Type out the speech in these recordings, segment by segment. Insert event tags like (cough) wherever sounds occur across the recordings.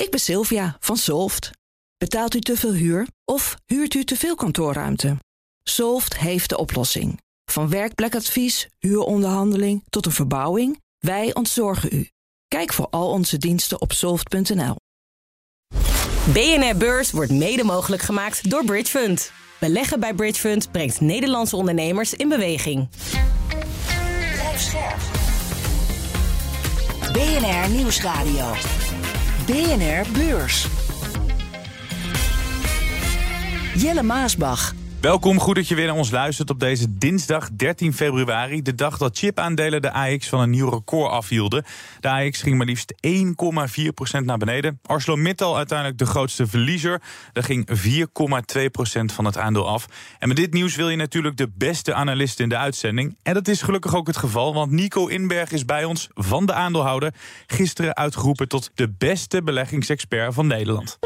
Ik ben Sylvia van Solft. Betaalt u te veel huur of huurt u te veel kantoorruimte? Solft heeft de oplossing. Van werkplekadvies, huuronderhandeling tot een verbouwing, wij ontzorgen u. Kijk voor al onze diensten op soft.nl. BNR Beurs wordt mede mogelijk gemaakt door Bridge Fund. Beleggen bij Bridge Fund brengt Nederlandse ondernemers in beweging. BNR Nieuwsradio. BNR Beurs. Jelle Maasbach. Welkom, goed dat je weer naar ons luistert op deze dinsdag 13 februari. De dag dat chipaandelen de AX van een nieuw record afhielden. De AX ging maar liefst 1,4% naar beneden. ArcelorMittal uiteindelijk de grootste verliezer. Daar ging 4,2% van het aandeel af. En met dit nieuws wil je natuurlijk de beste analist in de uitzending. En dat is gelukkig ook het geval, want Nico Inberg is bij ons van de aandeelhouder. Gisteren uitgeroepen tot de beste beleggingsexpert van Nederland.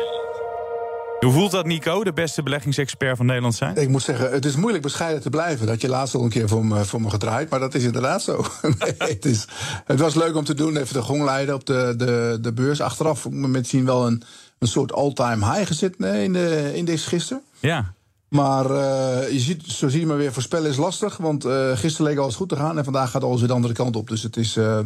Hoe voelt dat, Nico, de beste beleggingsexpert van Nederland zijn? Ik moet zeggen, het is moeilijk bescheiden te blijven. Dat je laatst al een keer voor me, voor me gedraaid, maar dat is inderdaad zo. (laughs) nee, het, is, het was leuk om te doen, even de gong leiden op de, de, de beurs. Achteraf met zien wel een, een soort all-time high gezet in de index gisteren. Ja. Maar uh, je ziet, zo zie je maar weer, voorspellen is lastig. Want uh, gisteren leek alles goed te gaan en vandaag gaat alles weer de andere kant op. Dus het is... Uh,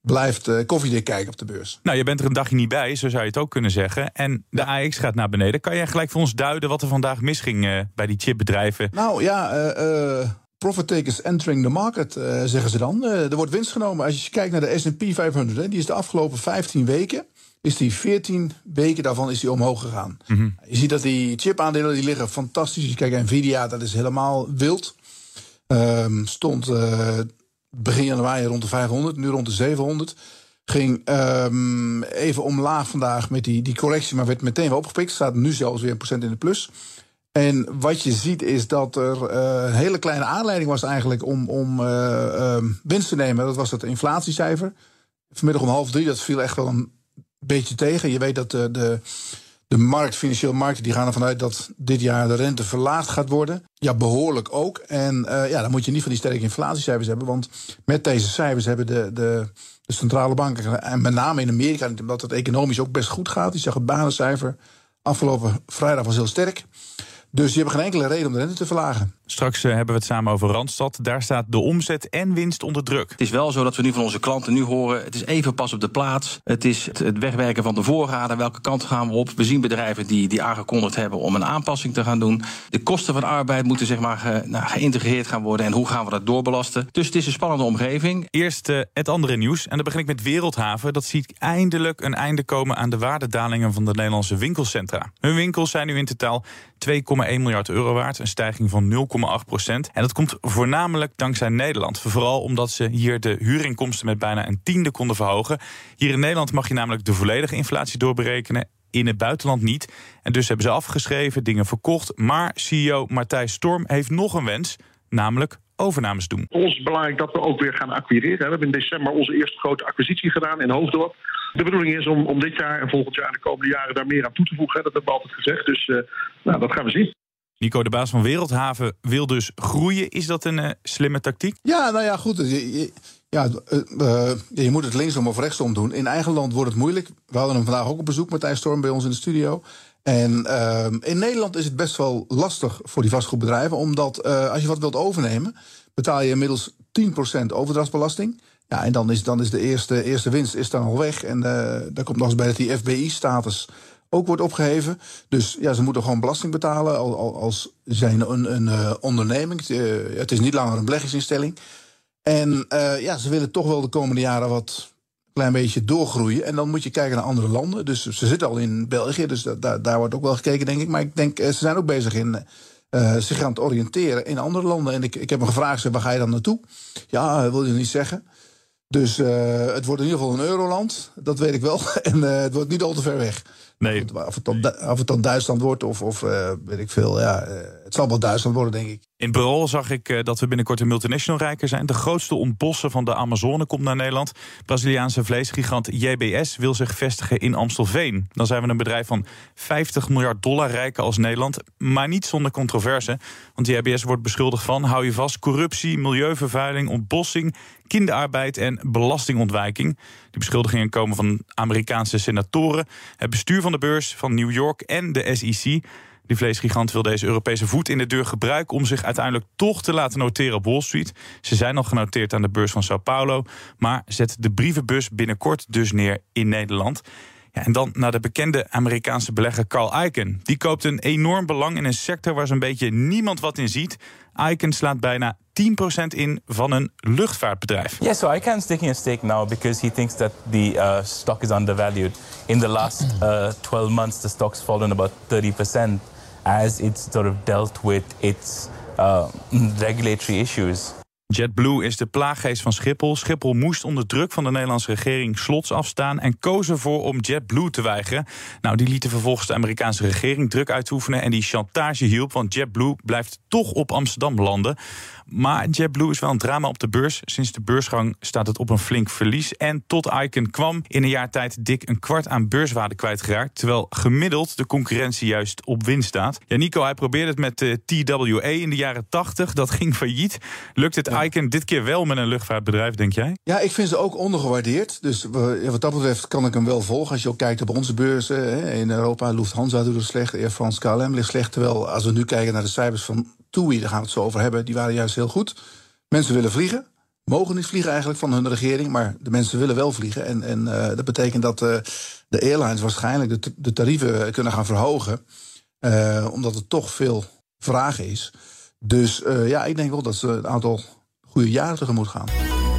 blijft uh, koffiedik kijken op de beurs. Nou, je bent er een dagje niet bij, zo zou je het ook kunnen zeggen. En de. AX gaat naar beneden. Kan jij gelijk voor ons duiden wat er vandaag misging uh, bij die chipbedrijven? Nou ja, uh, profit takers entering the market, zeggen ze dan. er wordt winst genomen. Als je kijkt naar de S&P 500, hè, die is de afgelopen 15 weken... is die 14 weken daarvan is die omhoog gegaan. Mm -hmm. Je ziet dat die chipaandelen die liggen fantastisch. Als je kijkt naar Nvidia, dat is helemaal wild. Um, stond begin januari rond de 500, nu rond de 700. Ging um, even omlaag vandaag met die, die correctie, maar werd meteen weer opgepikt. Staat nu zelfs weer een procent in de plus. En wat je ziet is dat er uh, een hele kleine aanleiding was eigenlijk om, om uh, uh, winst te nemen. Dat was het inflatiecijfer. Vanmiddag om half drie, dat viel echt wel een beetje tegen. Je weet dat de, de de markt, financiële markten, die gaan ervan uit dat dit jaar de rente verlaagd gaat worden. Ja, behoorlijk ook. En uh, ja, dan moet je niet van die sterke inflatiecijfers hebben. Want met deze cijfers hebben de, de, de centrale banken, en met name in Amerika, omdat het economisch ook best goed gaat. Die zag het banencijfer afgelopen vrijdag was heel sterk. Dus je hebt geen enkele reden om de rente te verlagen. Straks hebben we het samen over Randstad. Daar staat de omzet en winst onder druk. Het is wel zo dat we nu van onze klanten nu horen... het is even pas op de plaats. Het is het wegwerken van de voorraden. Welke kant gaan we op? We zien bedrijven die, die aangekondigd hebben om een aanpassing te gaan doen. De kosten van arbeid moeten zeg maar ge, nou, geïntegreerd gaan worden. En hoe gaan we dat doorbelasten? Dus het is een spannende omgeving. Eerst uh, het andere nieuws. En dan begin ik met Wereldhaven. Dat ziet eindelijk een einde komen aan de waardedalingen van de Nederlandse winkelcentra. Hun winkels zijn nu in totaal 2,1 miljard euro waard. Een stijging van 0,8 procent. En dat komt voornamelijk dankzij Nederland. Vooral omdat ze hier de huurinkomsten met bijna een tiende konden verhogen. Hier in Nederland mag je namelijk de volledige inflatie doorberekenen. In het buitenland niet. En dus hebben ze afgeschreven, dingen verkocht. Maar CEO Martijn Storm heeft nog een wens, namelijk overnames doen. Ons is belangrijk dat we ook weer gaan acquireren. We hebben in december onze eerste grote acquisitie gedaan in Hoofddorp. De bedoeling is om, om dit jaar en volgend jaar en de komende jaren daar meer aan toe te voegen. Dat hebben we altijd gezegd. Dus uh, nou, dat gaan we zien. Nico, de baas van Wereldhaven, wil dus groeien. Is dat een uh, slimme tactiek? Ja, nou ja, goed. Je, je, ja, uh, je moet het linksom of rechtsom doen. In eigen land wordt het moeilijk. We hadden hem vandaag ook op bezoek, Martijn Storm, bij ons in de studio. En uh, in Nederland is het best wel lastig voor die vastgoedbedrijven. Omdat als je wat wilt overnemen, betaal je inmiddels 10% overdrachtsbelasting. Ja, en dan is, dan is de eerste, eerste winst is dan al weg. En daar komt nog eens bij dat die FBI-status ook wordt opgeheven. Dus ja, ze moeten gewoon belasting betalen als zijn een, een uh, onderneming. het is niet langer een beleggingsinstelling. En ja, ze willen toch wel de komende jaren wat klein beetje doorgroeien. En dan moet je kijken naar andere landen. Dus ze zitten al in België, dus da daar wordt ook wel gekeken, denk ik. Maar ik denk, ze zijn ook bezig in zich aan het oriënteren in andere landen. En ik, ik heb hem gevraagd, waar ga je dan naartoe? Ja, wil je niet zeggen. Dus uh, het wordt in ieder geval een euroland, dat weet ik wel. (laughs) En uh, het wordt niet al te ver weg. Nee. Of het dan, of het dan Duitsland wordt of, of uh, weet ik veel. Ja, het zal wel Duitsland worden, denk ik. In Brol zag ik eh, dat we binnenkort een multinational rijker zijn. De grootste ontbossen van de Amazone komt naar Nederland. Braziliaanse vleesgigant JBS wil zich vestigen in Amstelveen. Dan zijn we een bedrijf van 50 miljard dollar rijker als Nederland. Maar niet zonder controverse. Want JBS wordt beschuldigd van, hou je vast, corruptie, milieuvervuiling, ontbossing, kinderarbeid en belastingontwijking. Die beschuldigingen komen van Amerikaanse senatoren, het bestuur van de beurs van New York en de SEC. Die vleesgigant wil deze Europese voet in de deur gebruiken om zich uiteindelijk toch te laten noteren op Wall Street. Ze zijn al genoteerd aan de beurs van Sao Paulo, maar zet de brievenbus binnenkort dus neer in Nederland. Ja, en dan naar de bekende Amerikaanse belegger Carl Icahn. Die koopt een enorm belang in een sector waar zo'n beetje niemand wat in ziet. Icahn slaat bijna 10% in van een luchtvaartbedrijf. Yeah, so Icahn is taking a stake now because he thinks that the uh, stock is undervalued. In the last uh, 12 months, the stock's fallen about 30% as it's sort of dealt with its uh, regulatory issues. JetBlue is de plaaggeest van Schiphol. Schiphol moest onder druk van de Nederlandse regering slots afstaan en koos ervoor om JetBlue te weigeren. Nou, die lieten vervolgens de Amerikaanse regering druk uitoefenen en die chantage hielp, want JetBlue blijft toch op Amsterdam landen. Maar JetBlue is wel een drama op de beurs. Sinds de beursgang staat het op een flink verlies. En tot Icon kwam in een jaar tijd dik een kwart aan beurswaarde kwijtgeraakt. Terwijl gemiddeld de concurrentie juist op winst staat. Ja, Nico, hij probeerde het met de TWA in de jaren 80. Dat ging failliet. Lukt het Icon dit keer wel met een luchtvaartbedrijf, denk jij? Ja, ik vind ze ook ondergewaardeerd. Dus wat dat betreft kan ik hem wel volgen. Als je ook kijkt op onze beurzen in Europa, Lufthansa doet het slecht, Air France KLM ligt slecht. Terwijl als we nu kijken naar de cijfers van TUI, daar gaan we het zo over hebben, die waren juist heel goed. Mensen willen vliegen, mogen niet vliegen eigenlijk van hun regering, maar de mensen willen wel vliegen. En, en uh, dat betekent dat uh, de airlines waarschijnlijk de, de, tarieven kunnen gaan verhogen, uh, omdat er toch veel vraag is. Dus ja, ik denk wel dat ze een aantal goede tegemoet gaan.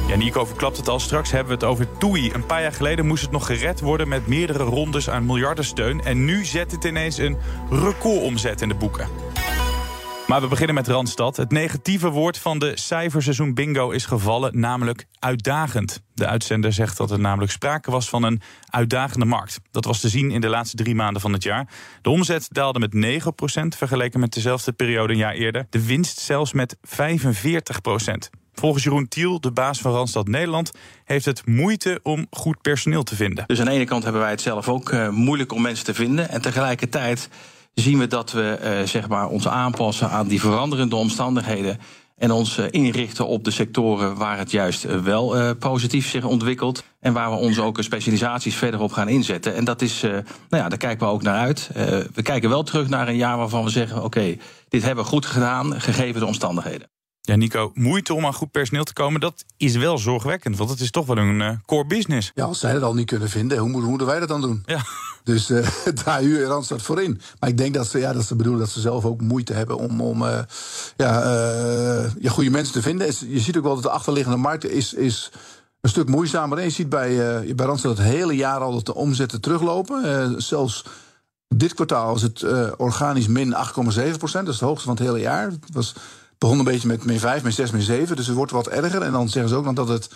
Ja, Nico verklapt het al. Straks hebben we het over TUI. Een paar jaar geleden moest het nog gered worden met meerdere rondes aan miljardensteun. En nu zet het ineens een recordomzet in de boeken. Maar we beginnen met Randstad. Het negatieve woord van de cijferseizoen bingo is gevallen, namelijk uitdagend. De uitzender zegt dat er namelijk sprake was van een uitdagende markt. Dat was te zien in de laatste drie maanden van het jaar. De omzet daalde met 9% vergeleken met dezelfde periode een jaar eerder. De winst zelfs met 45%. Volgens Jeroen Tiel, de baas van Randstad Nederland, heeft het moeite om goed personeel te vinden. Dus aan de ene kant hebben wij het zelf ook uh, moeilijk om mensen te vinden. En tegelijkertijd zien we dat we uh, zeg maar ons aanpassen aan die veranderende omstandigheden. En ons uh, inrichten op de sectoren waar het juist wel positief zich ontwikkelt. En waar we ons ook specialisaties verder op gaan inzetten. En dat is, nou ja, daar kijken we ook naar uit. we kijken wel terug naar een jaar waarvan we zeggen: oké, dit hebben we goed gedaan, gegeven de omstandigheden. Ja, Nico, moeite om aan goed personeel te komen, dat is wel zorgwekkend. Want het is toch wel een uh, core business. Ja, als zij dat al niet kunnen vinden, hoe, hoe moeten wij dat dan doen? Ja. Dus uh, daar huur Randstad voor in. Maar ik denk dat ze, ja, dat ze bedoelen dat ze zelf ook moeite hebben om, om uh, ja, ja, goede mensen te vinden. Je ziet ook wel dat de achterliggende markt is, is een stuk moeizamer. En je ziet bij, bij Randstad het hele jaar al dat de omzetten teruglopen. zelfs dit kwartaal is het organisch min 8,7 procent. Dat is het hoogste van het hele jaar. Het was begon een beetje met min 5, min 6, min 7. Dus het wordt wat erger. En dan zeggen ze ook nog dat het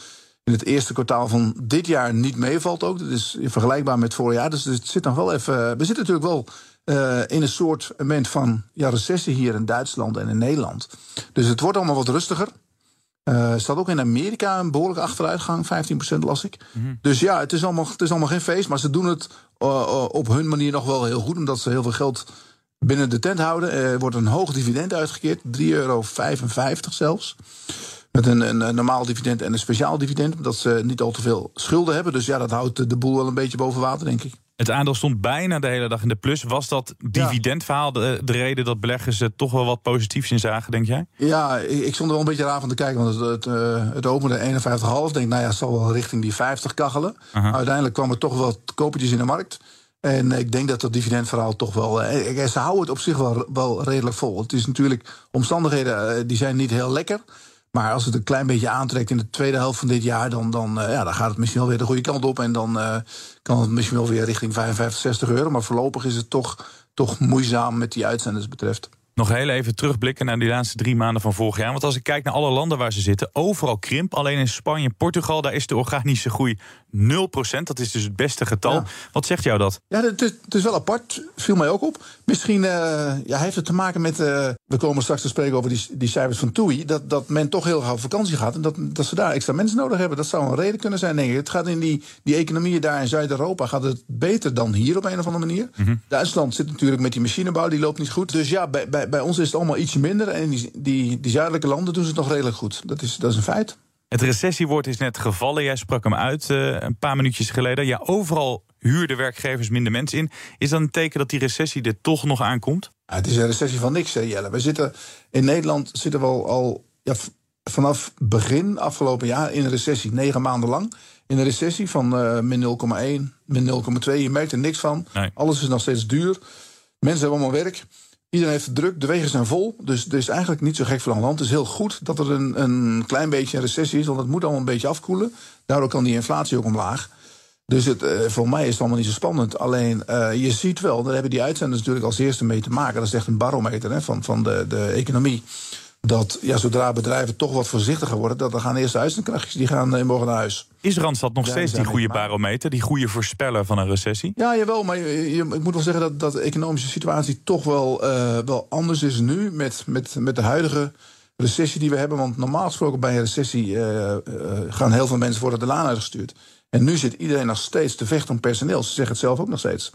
in het eerste kwartaal van dit jaar niet meevalt ook. Dat is vergelijkbaar met vorig jaar. Dus het zit dan wel even. We zitten natuurlijk wel uh, in een soort moment van ja, recessie hier in Duitsland en in Nederland. Dus het wordt allemaal wat rustiger. Uh, staat ook in Amerika een behoorlijke achteruitgang, 15% las ik. Mm -hmm. Dus ja, het is, allemaal, het is allemaal geen feest, maar ze doen het uh, op hun manier nog wel heel goed, omdat ze heel veel geld binnen de tent houden. Er wordt een hoog dividend uitgekeerd, 3,55 euro zelfs. Met een, een, een, normaal dividend en een speciaal dividend. Omdat ze niet al te veel schulden hebben. Dus ja, dat houdt de boel wel een beetje boven water, denk ik. Het aandeel stond bijna de hele dag in de plus. Was dat dividendverhaal de, de reden dat beleggers er toch wel wat positiefs in zagen, denk jij? Ja, ik stond er wel een beetje raar van te kijken. Want het, het, het opende 51,5. Denk, nou ja, het zal wel richting die 50 kachelen. Uiteindelijk kwam er toch wel kopertjes in de markt. En ik denk dat dat dividendverhaal toch wel. Eh, ze houden het op zich wel, wel redelijk vol. Het is natuurlijk. Omstandigheden eh, die zijn niet heel lekker. Maar als het een klein beetje aantrekt in de tweede helft van dit jaar, dan, dan, ja, dan gaat het misschien wel weer de goede kant op. En dan kan het misschien wel weer richting 55, 60 euro. Maar voorlopig is het toch, toch moeizaam met die uitzenders betreft. Nog heel even terugblikken naar die laatste drie maanden van vorig jaar. Want als ik kijk naar alle landen waar ze zitten, overal krimp. Alleen in Spanje Portugal, daar is de organische groei 0,4% Dat is dus het beste getal. Ja. Wat zegt jou dat? Ja, het is, het is wel apart. Viel mij ook op. Misschien eh, ja, heeft het te maken met. eh, we komen straks te spreken over die, die cijfers van TUI. Dat, dat men toch heel graag op vakantie gaat. En dat, dat ze daar extra mensen nodig hebben. Dat zou een reden kunnen zijn, denk ik. Het gaat in die, die economieën daar in Zuid-Europa. gaat het beter dan hier op een of andere manier. Duitsland zit natuurlijk met die machinebouw. Die loopt niet goed. Dus ja, bij, bij, bij ons is het allemaal ietsje minder. En die, die, die zuidelijke landen doen ze het nog redelijk goed. Dat is, dat is een feit. Het recessiewoord is net gevallen. Jij sprak hem uit eh, een paar minuutjes geleden. Ja, overal huurden werkgevers minder mensen in. Is dat een teken dat die recessie er toch nog aankomt? Ja, het is een recessie van niks, hè, Jelle. We zitten in Nederland zitten we al, al ja, vanaf begin afgelopen jaar in een recessie, negen maanden lang. In een recessie van eh, min 0,1, min 0,2. Je merkt er niks van. Nee. Alles is nog steeds duur. Mensen hebben allemaal werk. Iedereen heeft druk. De wegen zijn vol. Dus er is eigenlijk niet zo gek veel aan. Het is heel goed dat er een, een klein beetje een recessie is. Want het moet allemaal een beetje afkoelen. Daardoor kan die inflatie ook omlaag. Dus het, eh, voor mij is het allemaal niet zo spannend. Alleen eh, je ziet wel, daar hebben die uitzenders natuurlijk als eerste mee te maken. Dat is echt een barometer hè, van, van de, de economie. Dat ja, zodra bedrijven toch wat voorzichtiger worden, dat dan gaan eerst de uitzendkrachtjes die gaan eh, morgen naar huis. Is Randstad nog steeds die goede barometer, die goede voorspeller van een recessie? Ja, jawel, maar je, je- ik moet wel zeggen dat, dat de economische situatie toch wel, eh, wel anders is nu met, met, met de huidige recessie die we hebben. Want normaal gesproken bij een recessie eh, gaan heel veel mensen worden de laan uitgestuurd. En nu zit iedereen nog steeds te vechten om personeel. Ze zeggen het zelf ook nog steeds.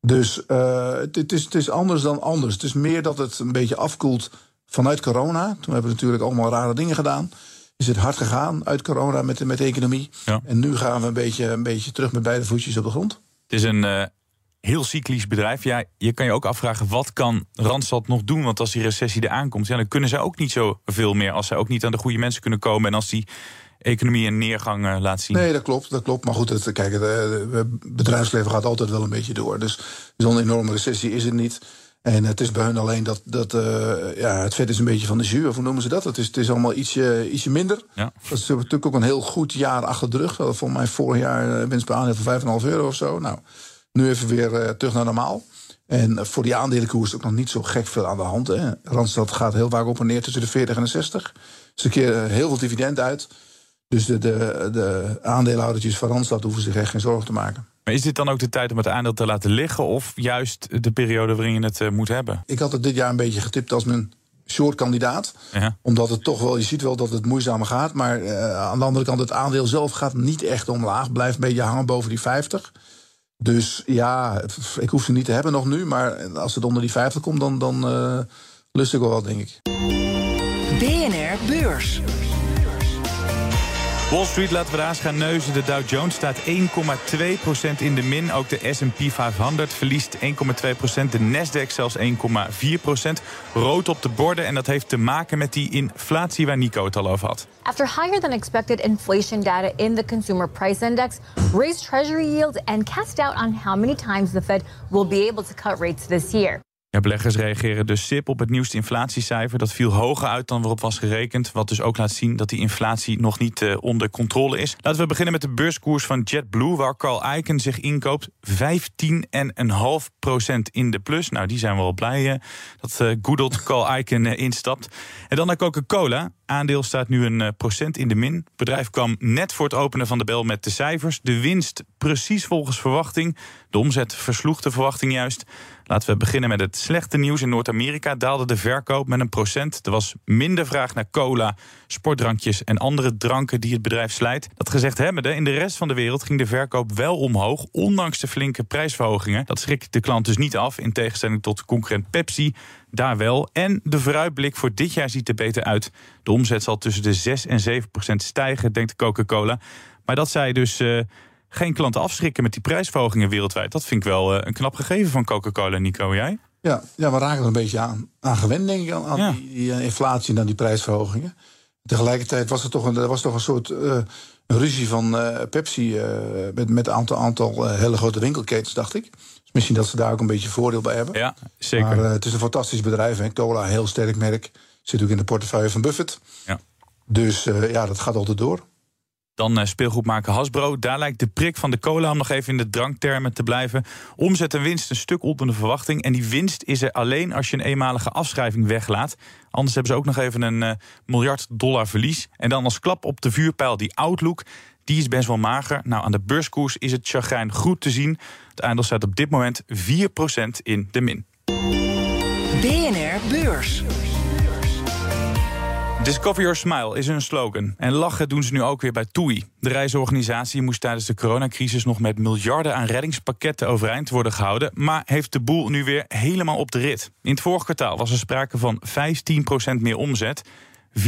Dus het, het is, het is anders dan anders. Het is meer dat het een beetje afkoelt vanuit corona. Toen hebben we natuurlijk allemaal rare dingen gedaan. Is het hard gegaan uit corona met de, met de economie. Ja. En nu gaan we een beetje, een beetje terug met beide voetjes op de grond. Het is een eh, heel cyclisch bedrijf. Ja, je kan je ook afvragen, wat kan Randstad nog doen? Want als die recessie er aankomt, ja, dan kunnen zij ook niet zoveel meer... als zij ook niet aan de goede mensen kunnen komen... en als die economie een neergang eh, laat zien. Nee, dat klopt. Dat klopt. Maar goed, het, kijk, het eh, bedrijfsleven gaat altijd wel een beetje door. Dus zo'n enorme recessie is het niet. En het is bij hun alleen dat, dat eh, ja, het vet is een beetje van de jus. Of hoe noemen ze dat? Het is, het is allemaal ietsje, ietsje minder. Ja. Dat is natuurlijk ook een heel goed jaar achter de rug. Volgens mij vorig jaar eh, winst per aandeel van 5,5 euro of zo. Nou, nu even weer eh, terug naar normaal. En voor die aandelenkoers ook nog niet zo gek veel aan de hand. Hè. Randstad gaat heel vaak op en neer tussen de 40 en de 60. Ze keren heel veel dividend uit. Dus de, de, de aandeelhoudertjes van Randstad hoeven zich echt geen zorgen te maken. Maar is dit dan ook de tijd om het aandeel te laten liggen... of juist de periode waarin je het eh, moet hebben? Ik had het dit jaar een beetje getipt als mijn short-kandidaat. Ja. Omdat het toch wel, je ziet wel dat het moeizamer gaat. Maar eh, aan de andere kant, het aandeel zelf gaat niet echt omlaag. Blijft een beetje hangen boven die 50. Dus ja, het- ik hoef ze niet te hebben nog nu. Maar als het onder die 50 komt, dan, dan eh, lust ik wel wat, denk ik. BNR Beurs. Wall Street laten we daar gaan neuzen. De Dow Jones staat 1,2% in de min. Ook de S&P 500 verliest 1,2%. De Nasdaq zelfs 1,4%. Rood op de borden. En dat heeft te maken met die inflatie waar Nico het al over had. After higher than expected inflation data in the consumer price index raised treasury yields and cast doubt on how many times the Fed will be able to cut rates this year. Ja, beleggers reageren dus sip op het nieuwste inflatiecijfer. Dat viel hoger uit dan waarop was gerekend. Wat dus ook laat zien dat die inflatie nog niet eh, onder controle is. Laten we beginnen met de beurskoers van JetBlue... waar Carl Icahn zich inkoopt. 15,5% in de plus. Nou, die zijn we wel blij eh, dat old Carl Icahn instapt. En dan naar Coca-Cola. Aandeel staat nu een procent in de min. Het bedrijf kwam net voor het openen van de bel met de cijfers. De winst precies volgens verwachting. De omzet versloeg de verwachting juist. Laten we beginnen met het slechte nieuws. In Noord-Amerika daalde de verkoop met een procent. Er was minder vraag naar cola, sportdrankjes en andere dranken die het bedrijf slijt. Dat gezegd hebbende, in de rest van de wereld ging de verkoop wel omhoog, ondanks de flinke prijsverhogingen. Dat schrikt de klant dus niet af, in tegenstelling tot concurrent Pepsi. Daar wel. En de vooruitblik voor dit jaar ziet er beter uit. De omzet zal tussen de 6 en 7 procent stijgen, denkt Coca-Cola. Maar dat zij dus eh, geen klanten afschrikken met die prijsverhogingen wereldwijd. Dat vind ik wel eh, een knap gegeven van Coca-Cola, Nico. Jij? Ja, ja, we raken er een beetje aan, aan gewend, denk ik, aan, Ja. die, die, eh, inflatie en aan die prijsverhogingen. Tegelijkertijd was er toch een, er was toch een soort eh, een ruzie van Pepsi met, met een aantal, aantal hele grote winkelketens, dacht ik. Dus misschien dat ze daar ook een beetje voordeel bij hebben. Ja, zeker. Maar het is een fantastisch bedrijf. Hè. Cola, heel sterk merk. Zit ook in de portefeuille van Buffett. Ja. Dus ja, dat gaat altijd door. Dan eh, speelgoedmaker Hasbro. Daar lijkt de prik van de cola, om nog even in de dranktermen te blijven. Omzet en winst een stuk onder de verwachting. En die winst is er alleen als je een eenmalige afschrijving weglaat. Anders hebben ze ook nog even een eh, miljard dollar verlies. En dan als klap op de vuurpijl die outlook. die is best wel mager. Nou, aan de beurskoers is het chagrijn goed te zien. Het aandeel staat op dit moment 4% in de min. BNR Beurs. Discover Your Smile is een slogan. En lachen doen ze nu ook weer bij TUI. De reisorganisatie moest tijdens de coronacrisis nog met miljarden aan reddingspakketten overeind worden gehouden. Maar heeft de boel nu weer helemaal op de rit. In het vorige kwartaal was er sprake van 15% meer omzet. 4,3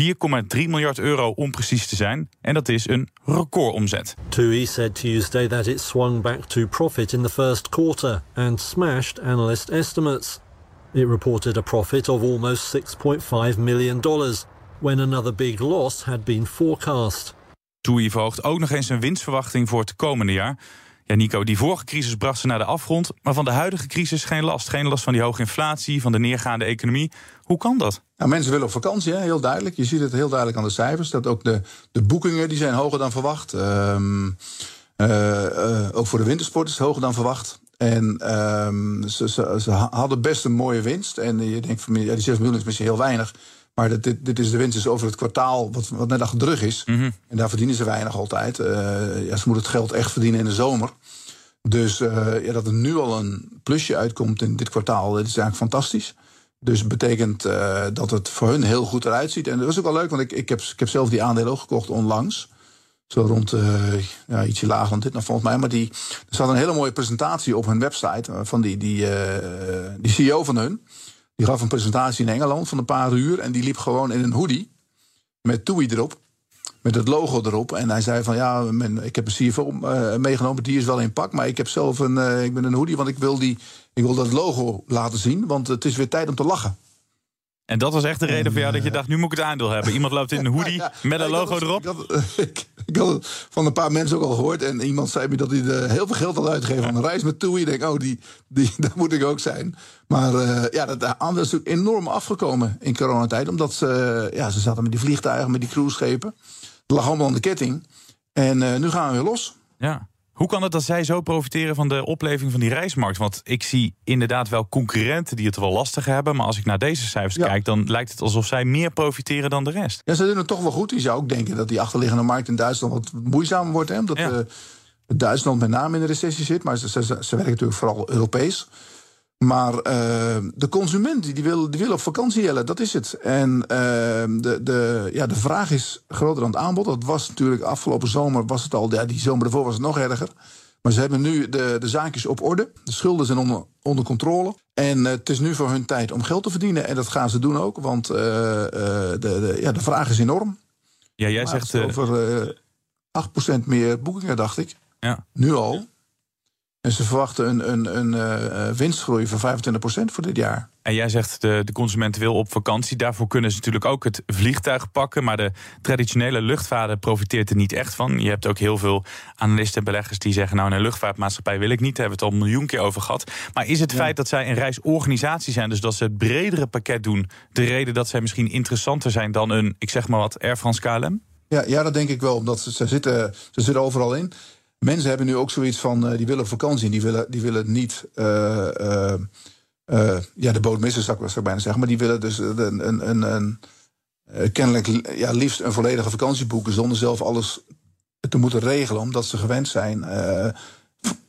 miljard euro om precies te zijn. En dat is een recordomzet. TUI said Tuesday that it swung back to profit in the first quarter and smashed analyst estimates. It reported a profit of almost $6.5 million when another big loss had been forecast. TUI verhoogt ook nog eens zijn winstverwachting voor het komende jaar. Ja, Nico, die vorige crisis bracht ze naar de afgrond, maar van de huidige crisis geen last. Geen last van die hoge inflatie, van de neergaande economie. Hoe kan dat? Nou, mensen willen op vakantie, hè? heel duidelijk. Je ziet het heel duidelijk aan de cijfers. Dat ook de, de boekingen die zijn hoger dan verwacht. Uh, uh, ook voor de wintersport is het hoger dan verwacht. En um, ze, ze, ze, hadden best een mooie winst. En je denkt van ja, die 6 miljoen is misschien heel weinig. Maar dit, dit is de winst is over het kwartaal wat, wat net achter de rug is. Mm -hmm. En daar verdienen ze weinig altijd. Uh, ja, ze moeten het geld echt verdienen in de zomer. Dus uh, ja, dat er nu al een plusje uitkomt in dit kwartaal, dat is eigenlijk fantastisch. Dus betekent uh, dat het voor hun heel goed eruit ziet. En dat was ook wel leuk, want ik, ik, heb, ik heb zelf die aandelen ook gekocht onlangs. Zo rond ja, ietsje lager dan dit, nou, volgens mij. Maar die, er staat een hele mooie presentatie op hun website van die, die, die CEO van hun. Die gaf een presentatie in Engeland van een paar uur. En die liep gewoon in een hoodie. Met TUI erop. Met het logo erop. En hij zei van ja, ik heb een CFO uh, meegenomen. Die is wel in pak. Maar ik heb zelf een, uh, ik ben een hoodie. Want ik wil, die, ik wil dat logo laten zien. Want het is weer tijd om te lachen. En dat was echt de reden voor jou dat je dacht, nu moet ik het aandeel hebben. Iemand loopt in een hoodie (laughs) met een logo erop. Ik had, (laughs) ik, ik had, het van een paar mensen ook al gehoord. En iemand zei me dat hij er heel veel geld had uitgegeven aan een reis met TUI. Ik denk, oh, die, die, (laughs) daar moet ik ook zijn. Maar uh, ja, dat aandeel is natuurlijk enorm afgekomen in coronatijd. Omdat ze, ja, ze zaten met die vliegtuigen, met die cruiseschepen. Het lag allemaal aan de ketting. En uh, nu gaan we weer los. Ja. Hoe kan het dat zij zo profiteren van de opleving van die reismarkt? Want ik zie inderdaad wel concurrenten die het wel lastig hebben. Maar als ik naar deze cijfers ja. kijk, dan lijkt het alsof zij meer profiteren dan de rest. Ja, ze doen het toch wel goed. Je zou ook denken dat die achterliggende markt in Duitsland wat moeizamer wordt. Hè? Omdat ja. uh, Duitsland met name in de recessie zit. Maar ze, ze, ze werken natuurlijk vooral Europees. Maar uh, de consument die wil, die wil op vakantie jellen, dat is het. En uh, de, de, ja, de vraag is groter dan het aanbod. Dat was natuurlijk afgelopen zomer, was het al, ja, die zomer ervoor was het nog erger. Maar ze hebben nu de, de zaakjes op orde. De schulden zijn onder, onder controle. En uh, het is nu voor hun tijd om geld te verdienen. En dat gaan ze doen ook, want de, de, ja, de vraag is enorm. Ja, jij zegt... Over 8% meer boekingen, dacht ik. Ja. Nu al. En ze verwachten een, een, een uh, winstgroei van 25% voor dit jaar. En jij zegt de, de consument wil op vakantie. Daarvoor kunnen ze natuurlijk ook het vliegtuig pakken. Maar de traditionele luchtvaarten profiteert er niet echt van. Je hebt ook heel veel analisten en beleggers die zeggen... nou, een luchtvaartmaatschappij wil ik niet. Daar hebben we het al een miljoen keer over gehad. Maar is het ja. feit dat zij een reisorganisatie zijn... dus dat ze het bredere pakket doen... de reden dat zij misschien interessanter zijn dan een, ik zeg maar wat, Air France KLM? Ja, ja dat denk ik wel. Omdat ze, ze, zitten, ze zitten overal in. Mensen hebben nu ook zoiets van, uh, die willen vakantie. Die willen, die willen niet, uh, uh, ja, de boot missen, zou ik, bijna zeggen. Maar die willen dus een, een, een, kennelijk ja, liefst een volledige vakantie boeken... zonder zelf alles te moeten regelen. Omdat ze gewend zijn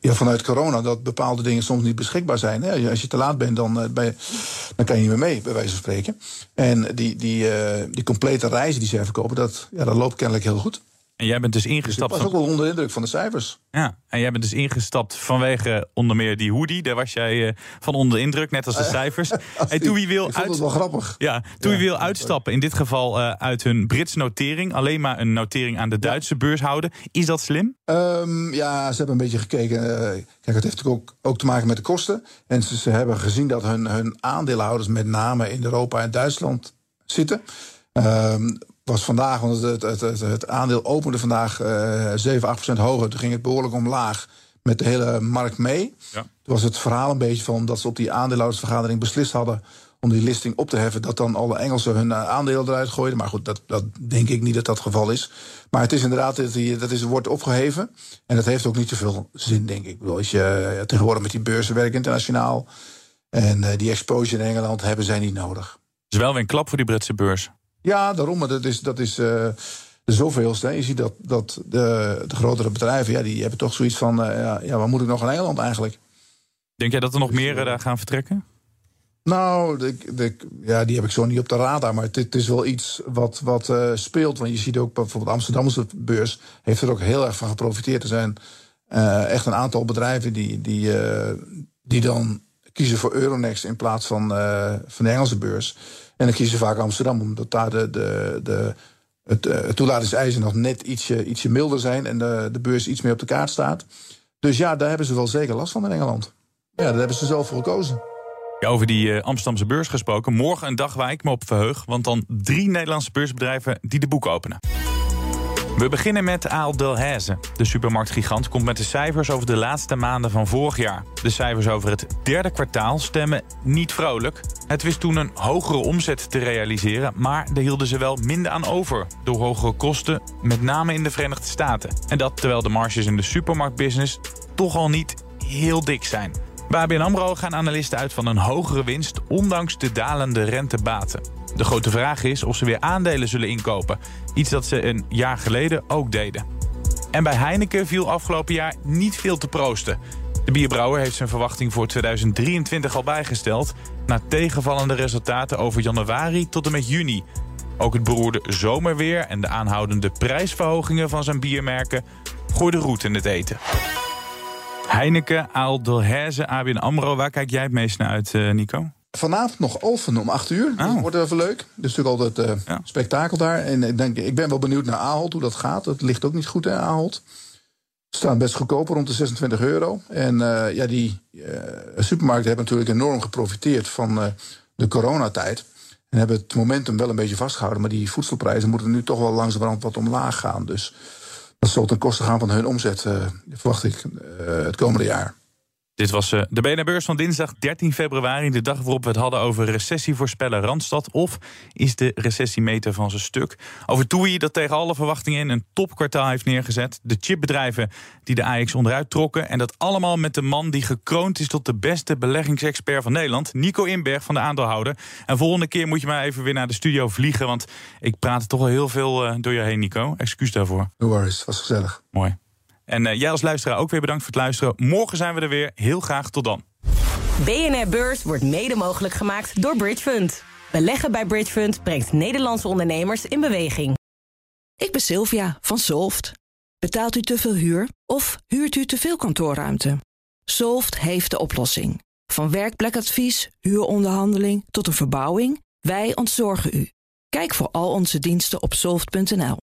ja, vanuit corona dat bepaalde dingen soms niet beschikbaar zijn. Als je te laat bent, dan, dan kan je niet meer mee, bij wijze van spreken. En die, die, die complete reizen die zij verkopen, dat, ja, dat loopt kennelijk heel goed. En jij bent dus ingestapt. Ik was ook wel onder de indruk van de cijfers. Ja, en jij bent dus ingestapt vanwege onder meer die hoodie. Daar was jij uh, van onder de indruk, net als de (laughs) cijfers. en toen wie wil, uit... wel grappig. Ja, ja, wil uitstappen, in dit geval uh, uit hun Britse notering, alleen maar een notering aan de Duitse ja. beurs houden. Is dat slim? Um, ja, ze hebben een beetje gekeken. Uh, kijk, het heeft natuurlijk ook, ook te maken met de kosten. En ze, ze hebben gezien dat hun, hun aandeelhouders met name in Europa en Duitsland zitten. Um, was vandaag, want het, het, het, het aandeel opende vandaag uh, 7, 8 procent hoger. Toen ging het behoorlijk omlaag met de hele markt mee. Ja. Toen was het verhaal een beetje van dat ze op die aandeelhoudersvergadering beslist hadden om die listing op te heffen, dat dan alle Engelsen hun aandelen eruit gooiden. Maar goed, dat, dat denk ik niet dat dat het geval is. Maar het is inderdaad, dat, die, dat is, wordt opgeheven. En dat heeft ook niet zoveel zin, denk ik. als je ja, tegenwoordig met die beurzen werkt internationaal. En uh, die exposure in Engeland hebben zij niet nodig. Het is wel weer een klap voor die Britse beurs. Ja, daarom. Maar dat is. Dat is uh, de zoveelste. Je ziet dat, dat de, de grotere bedrijven, ja, die hebben toch zoiets van... Uh, ja, ja, wat moet ik nog in Nederland eigenlijk? Denk jij dat er nog meer uh, gaan vertrekken? Nou, de, de, ja, die heb ik zo niet op de radar. Maar het, is wel iets wat, wat uh, speelt. Want je ziet ook bijvoorbeeld de Amsterdamse beurs... heeft er ook heel erg van geprofiteerd. Er zijn uh, echt een aantal bedrijven die, die, uh, die dan kiezen voor Euronext... in plaats van, van de Engelse beurs. En dan kiezen ze vaak Amsterdam, omdat daar de, de, de, het, het toelatingseisen nog net ietsje, ietsje milder zijn... en de, de beurs iets meer op de kaart staat. Dus ja, daar hebben ze wel zeker last van in Engeland. Ja, daar hebben ze zelf voor gekozen. Over die uh, Amsterdamse beurs gesproken. Morgen een dag waar ik me op verheug. Want dan drie Nederlandse beursbedrijven die de boeken openen. We beginnen met Aal Delhaize. De supermarktgigant komt met de cijfers over de laatste maanden van vorig jaar. De cijfers over het derde kwartaal stemmen niet vrolijk. Het wist toen een hogere omzet te realiseren, maar daar hielden ze wel minder aan over. Door hogere kosten, met name in de Verenigde Staten. En dat terwijl de marges in de supermarktbusiness toch al niet heel dik zijn. Bij ABN AMRO gaan analisten uit van een hogere winst... ondanks de dalende rentebaten. De grote vraag is of ze weer aandelen zullen inkopen. Iets dat ze een jaar geleden ook deden. En bij Heineken viel afgelopen jaar niet veel te proosten. De bierbrouwer heeft zijn verwachting voor 2023 al bijgesteld... na tegenvallende resultaten over januari tot en met juni. Ook het beroerde zomerweer en de aanhoudende prijsverhogingen van zijn biermerken... gooiden roet in het eten. Heineken, Aal Delhaize, ABN AMRO. Waar kijk jij het meest naar uit, uh, Nico? Vanavond nog Alphen om 8 uur. Oh. Dat wordt even leuk. Dat is natuurlijk altijd uh, ja. spektakel daar. En ik, denk, ik ben wel benieuwd naar Ahold, hoe dat gaat. Het ligt ook niet goed, hè, Ahold. Ze staan best goedkoper, rond de 26 euro. En uh, ja, die supermarkten hebben natuurlijk enorm geprofiteerd van de coronatijd. En hebben het momentum wel een beetje vastgehouden. Maar die voedselprijzen moeten nu toch wel langzamerhand wat omlaag gaan. Dus dat zal ten koste gaan van hun omzet, verwacht ik, het komende jaar. Dit was uh, de BNR-beurs van dinsdag 13 februari. De dag waarop we het hadden over recessievoorspeller Randstad. Of is de recessiemeter van zijn stuk? Over TUI dat tegen alle verwachtingen in een topkwartaal heeft neergezet. De chipbedrijven die de AX onderuit trokken. En dat allemaal met de man die gekroond is tot de beste beleggingsexpert van Nederland. Nico Inberg van de aandeelhouder. En volgende keer moet je maar even weer naar de studio vliegen. Want ik praat toch al heel veel uh, door je heen, Nico. Excuus daarvoor. No worries, was gezellig. Mooi. En uh, jij als luisteraar ook weer bedankt voor het luisteren. Morgen zijn we er weer. Heel graag tot dan. BNR Beurs wordt mede mogelijk gemaakt door Bridge Fund. Beleggen bij Bridge Fund brengt Nederlandse ondernemers in beweging. Ik ben Sylvia van Solft. Betaalt u te veel huur of huurt u te veel kantoorruimte? Solft heeft de oplossing. Van werkplekadvies, huuronderhandeling tot een verbouwing, wij ontzorgen u. Kijk voor al onze diensten op soft.nl.